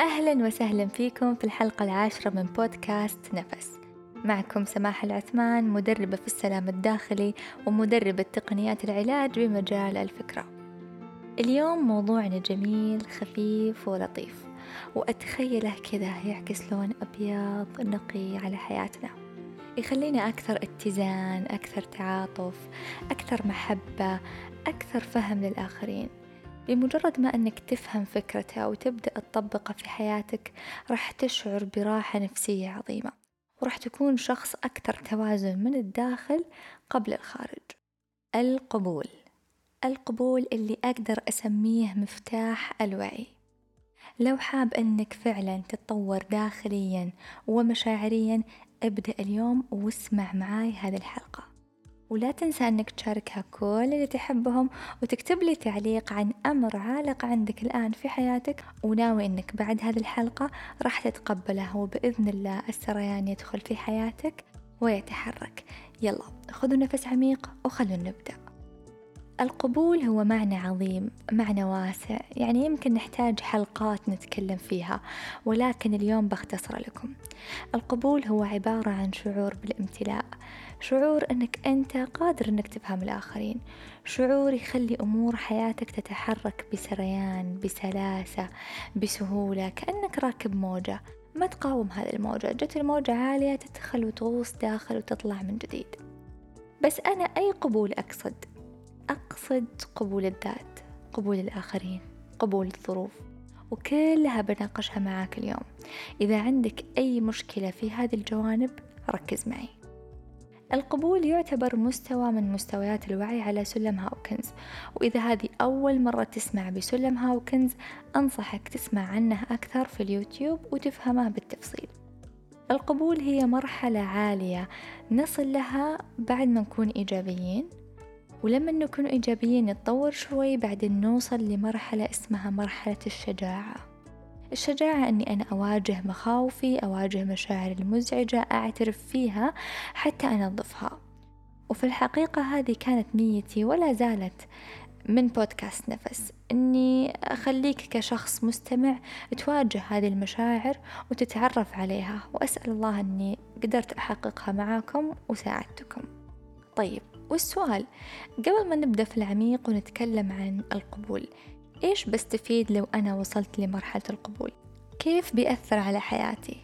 أهلا وسهلا فيكم في الحلقة العاشرة من بودكاست نفس. معكم سماح العثمان مدربة في السلام الداخلي ومدربة تقنيات العلاج بمجال الفكرة. اليوم موضوعنا جميل خفيف ولطيف وأتخيله كذا يعكس لون أبيض نقي على حياتنا. يخلينا أكثر اتزان أكثر تعاطف أكثر محبة أكثر فهم للآخرين. بمجرد ما أنك تفهم فكرته وتبدأ تطبقه في حياتك راح تشعر براحة نفسية عظيمة وراح تكون شخص أكثر توازن من الداخل قبل الخارج. القبول. القبول اللي أقدر أسميه مفتاح الوعي. لو حاب أنك فعلا تتطور داخليا ومشاعريا ابدأ اليوم واسمع معاي هذه الحلقة. ولا تنسى أنك تشاركها كل اللي تحبهم وتكتب لي تعليق عن أمر عالق عندك الآن في حياتك. وناوي أنك بعد هذه الحلقة راح تتقبله وبإذن الله السريان يدخل في حياتك ويتحرك. يلا خذوا نفس عميق وخلونا نبدأ. القبول هو معنى عظيم معنى واسع. يعني يمكن نحتاج حلقات نتكلم فيها ولكن اليوم بختصر لكم. القبول هو عبارة عن شعور بالامتلاء. شعور أنك أنت قادر أنك تفهم الآخرين. شعور يخلي أمور حياتك تتحرك بسريان بسلاسة بسهولة كأنك راكب موجة. ما تقاوم هذه الموجة. جت الموجة عالية تدخل وتغوص داخل وتطلع من جديد. بس أنا أي قبول أقصد؟ أقصد قبول الذات قبول الآخرين قبول الظروف وكلها بناقشها معاك اليوم. إذا عندك أي مشكلة في هذه الجوانب ركز معي. القبول يعتبر مستوى من مستويات الوعي على سلم هاوكنز. وإذا هذه أول مرة تسمع بسلم هاوكنز أنصحك تسمع عنه أكثر في اليوتيوب وتفهمه بالتفصيل. القبول هي مرحلة عالية نصل لها بعد ما نكون إيجابيين ولما نكون إيجابيين نتطور شوي بعدين نوصل لمرحلة اسمها مرحلة الشجاعة. الشجاعة أني أنا أواجه مخاوفي أواجه مشاعري المزعجة أعترف فيها حتى أنظفها. وفي الحقيقة هذه كانت نيتي ولا زالت من بودكاست نفس. أني أخليك كشخص مستمع تواجه هذه المشاعر وتتعرف عليها. وأسأل الله أني قدرت أحققها معاكم وساعدتكم. طيب والسؤال قبل ما نبدأ في العميق ونتكلم عن القبول إيش بستفيد لو أنا وصلت لمرحلة القبول؟ كيف بيأثر على حياتي؟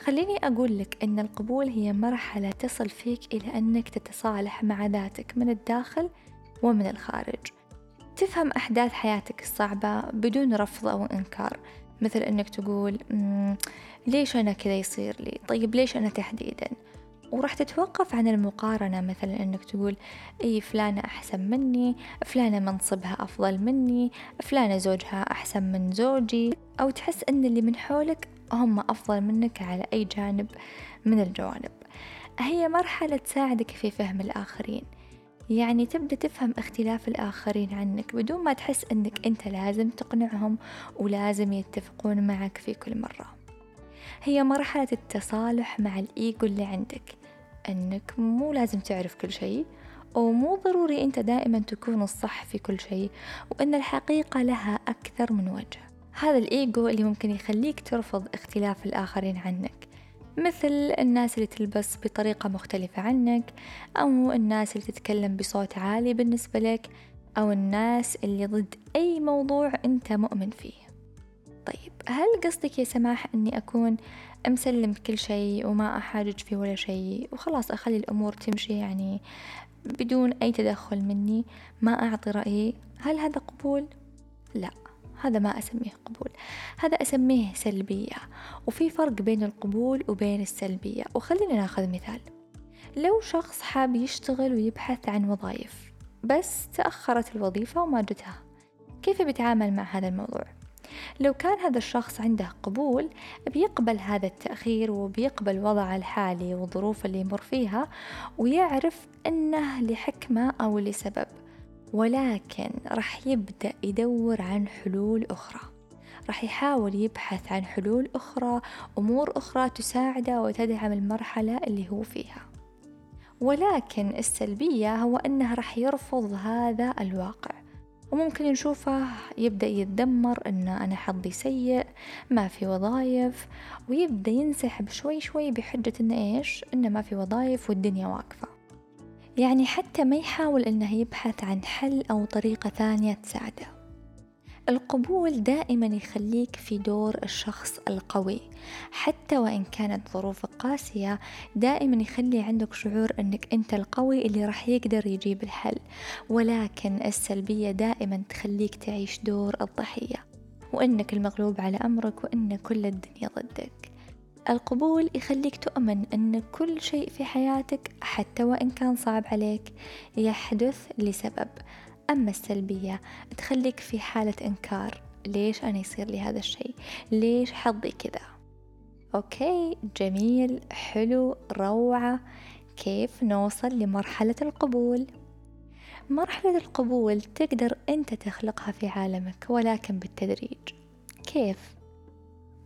خليني أقول لك أن القبول هي مرحلة تصل فيك إلى أنك تتصالح مع ذاتك من الداخل ومن الخارج تفهم أحداث حياتك الصعبة بدون رفض أو إنكار مثل أنك تقول ليش أنا كذا يصير لي طيب ليش أنا تحديدا وراح تتوقف عن المقارنة مثلا إنك تقول إي فلانة أحسن مني فلانة منصبها أفضل مني فلانة زوجها أحسن من زوجي أو تحس إن اللي من حولك هم أفضل منك على أي جانب من الجوانب. هي مرحلة تساعدك في فهم الآخرين. يعني تبدأ تفهم اختلاف الآخرين عنك بدون ما تحس أنك أنت لازم تقنعهم ولازم يتفقون معك في كل مرة. هي مرحلة التصالح مع الإيجو اللي عندك. أنك مو لازم تعرف كل شيء ومو ضروري أنت دائما تكون الصح في كل شيء وأن الحقيقة لها أكثر من وجه. هذا الإيجو اللي ممكن يخليك ترفض اختلاف الآخرين عنك مثل الناس اللي تلبس بطريقة مختلفة عنك أو الناس اللي تتكلم بصوت عالي بالنسبة لك أو الناس اللي ضد أي موضوع أنت مؤمن فيه. طيب هل قصدك يا سماح أني أكون مسلم كل شيء وما أحاجج في ولا شيء. وخلاص أخلي الأمور تمشي. يعني بدون أي تدخل مني ما أعطي رأيي. هل هذا قبول؟ لا هذا ما أسميه قبول. هذا أسميه سلبية. وفي فرق بين القبول وبين السلبية. وخلينا ناخذ مثال. لو شخص حاب يشتغل ويبحث عن وظائف بس تأخرت الوظيفة وما جتها كيف بيتعامل مع هذا الموضوع؟ لو كان هذا الشخص عنده قبول بيقبل هذا التأخير وبيقبل وضعه الحالي والظروف اللي يمر فيها ويعرف أنه لحكمة أو لسبب. ولكن راح يبدأ يدور عن حلول أخرى. راح يحاول يبحث عن حلول أخرى أمور أخرى تساعده وتدعم المرحلة اللي هو فيها. ولكن السلبية هو أنه راح يرفض هذا الواقع. وممكن نشوفه يبدأ يتذمر إن أنا حظي سيء ما في وظايف ويبدأ ينسحب شوي شوي بحجة إنه إيش؟ إنه ما في وظايف والدنيا واقفة. يعني حتى ما يحاول إنه يبحث عن حل أو طريقة ثانية تساعده. القبول دائما يخليك في دور الشخص القوي. حتى وإن كانت ظروفك قاسية دائما يخلي عندك شعور أنك أنت القوي اللي راح يقدر يجيب الحل. ولكن السلبية دائما تخليك تعيش دور الضحية وأنك المغلوب على أمرك وأن كل الدنيا ضدك. القبول يخليك تؤمن أن كل شيء في حياتك حتى وإن كان صعب عليك يحدث لسبب. أما السلبية؟ تخليك في حالة إنكار. ليش أنا يصير لي هذا الشيء؟ ليش حظي كذا؟ أوكي جميل حلو روعة. كيف نوصل لمرحلة القبول؟ مرحلة القبول تقدر أنت تخلقها في عالمك ولكن بالتدريج. كيف؟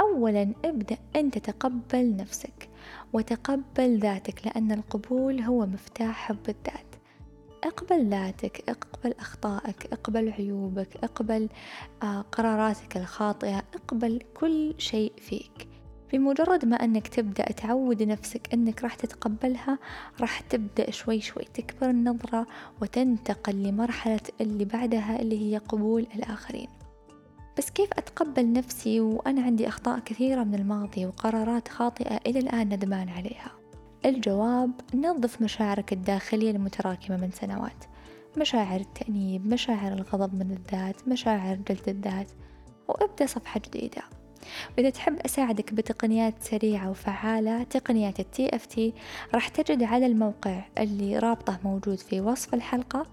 أولا ابدأ أنت تقبل نفسك وتقبل ذاتك لأن القبول هو مفتاح حب الذات اقبل ذاتك اقبل أخطائك اقبل عيوبك اقبل آه، قراراتك الخاطئة اقبل كل شيء فيك. بمجرد ما أنك تبدأ تعود نفسك أنك راح تتقبلها راح تبدأ شوي شوي تكبر النظرة وتنتقل لمرحلة اللي بعدها اللي هي قبول الآخرين. بس كيف أتقبل نفسي؟ وأنا عندي أخطاء كثيرة من الماضي وقرارات خاطئة إلى الآن ندمان عليها. الجواب نظف مشاعرك الداخلية المتراكمة من سنوات. مشاعر التأنيب مشاعر الغضب من الذات مشاعر جلد الذات. وابدأ صفحة جديدة. وإذا تحب أساعدك بتقنيات سريعة وفعالة تقنيات التي إف تي راح تجد على الموقع اللي رابطه موجود في وصف الحلقة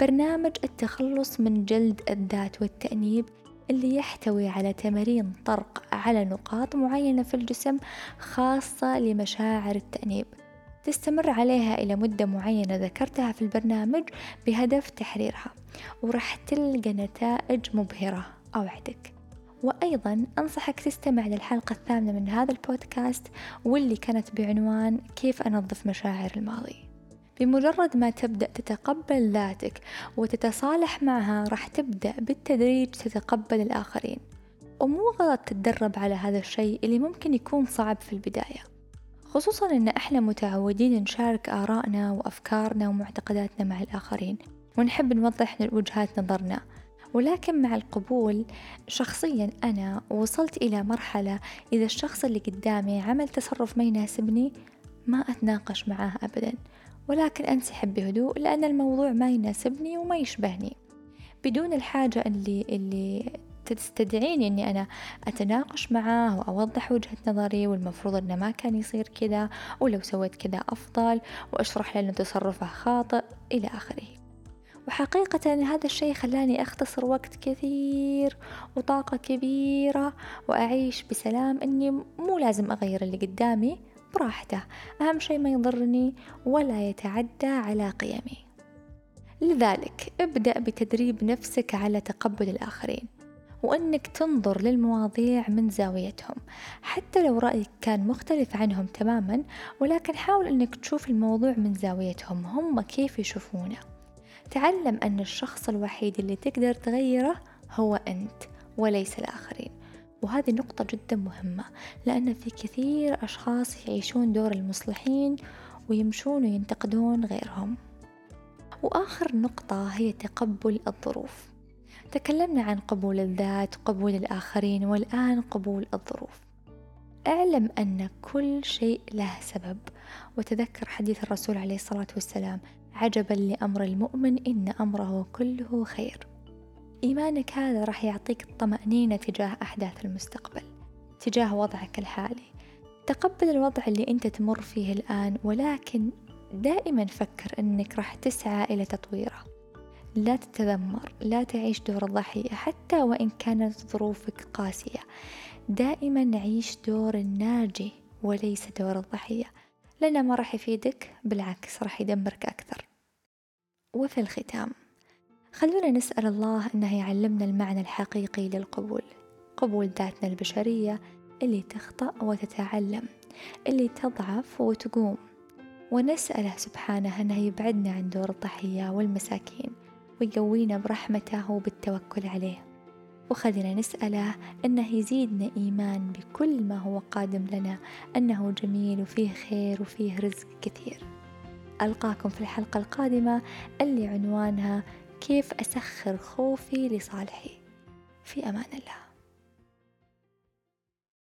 برنامج التخلص من جلد الذات والتأنيب اللي يحتوي على تمارين طرق على نقاط معينة في الجسم خاصة لمشاعر التأنيب. تستمر عليها إلى مدة معينة ذكرتها في البرنامج بهدف تحريرها وراح تلقى نتائج مبهرة أوعدك. وأيضا أنصحك تستمع للحلقة الثامنة من هذا البودكاست واللي كانت بعنوان كيف أنظف مشاعر الماضي. بمجرد ما تبدأ تتقبل ذاتك وتتصالح معها راح تبدأ بالتدريج تتقبل الآخرين. ومو غلط تتدرب على هذا الشيء اللي ممكن يكون صعب في البداية. خصوصا إن إحنا متعودين نشارك آرائنا وأفكارنا ومعتقداتنا مع الآخرين ونحب نوضح وجهات نظرنا. ولكن مع القبول شخصيا أنا وصلت إلى مرحلة إذا الشخص اللي قدامي عمل تصرف ما يناسبني ما أتناقش معاه أبدا. ولكن أنسحب بهدوء لأن الموضوع ما يناسبني وما يشبهني. بدون الحاجة اللي اللي تستدعيني إني أنا أتناقش معاه وأوضح وجهة نظري والمفروض إنه ما كان يصير كذا ولو سويت كذا أفضل وأشرح له إنه تصرفه خاطئ إلى آخره. وحقيقة هذا الشيء خلاني أختصر وقت كثير وطاقة كبيرة وأعيش بسلام إني مو لازم أغير اللي قدامي. براحته. أهم شيء ما يضرني ولا يتعدى على قيمي. لذلك ابدأ بتدريب نفسك على تقبل الآخرين وأنك تنظر للمواضيع من زاويتهم حتى لو رأيك كان مختلف عنهم تماما ولكن حاول أنك تشوف الموضوع من زاويتهم هم كيف يشوفونه. تعلم أن الشخص الوحيد اللي تقدر تغيره هو أنت وليس الآخرين. وهذه نقطة جدا مهمة لأن في كثير أشخاص يعيشون دور المصلحين ويمشون وينتقدون غيرهم. وآخر نقطة هي تقبل الظروف. تكلمنا عن قبول الذات قبول الآخرين والآن قبول الظروف. اعلم أن كل شيء له سبب. وتذكر حديث الرسول عليه الصلاة والسلام عجبا لأمر المؤمن إن أمره كله خير. إيمانك هذا راح يعطيك الطمأنينة تجاه أحداث المستقبل تجاه وضعك الحالي. تقبل الوضع اللي أنت تمر فيه الآن ولكن دائما فكر أنك راح تسعى إلى تطويره. لا تتذمر لا تعيش دور الضحية حتى وإن كانت ظروفك قاسية. دائما عيش دور الناجي وليس دور الضحية. لأنه ما راح يفيدك بالعكس راح يدمرك أكثر. وفي الختام خلونا نسأل الله أنه يعلمنا المعنى الحقيقي للقبول قبول ذاتنا البشرية اللي تخطأ وتتعلم اللي تضعف وتقوم. ونسأله سبحانه أنه يبعدنا عن دور الضحية والمساكين ويقوينا برحمته وبالتوكل عليه. وخلينا نسأله أنه يزيدنا إيمان بكل ما هو قادم لنا أنه جميل وفيه خير وفيه رزق كثير. ألقاكم في الحلقة القادمة اللي عنوانها كيف أسخر خوفي لصالحي. في أمان الله.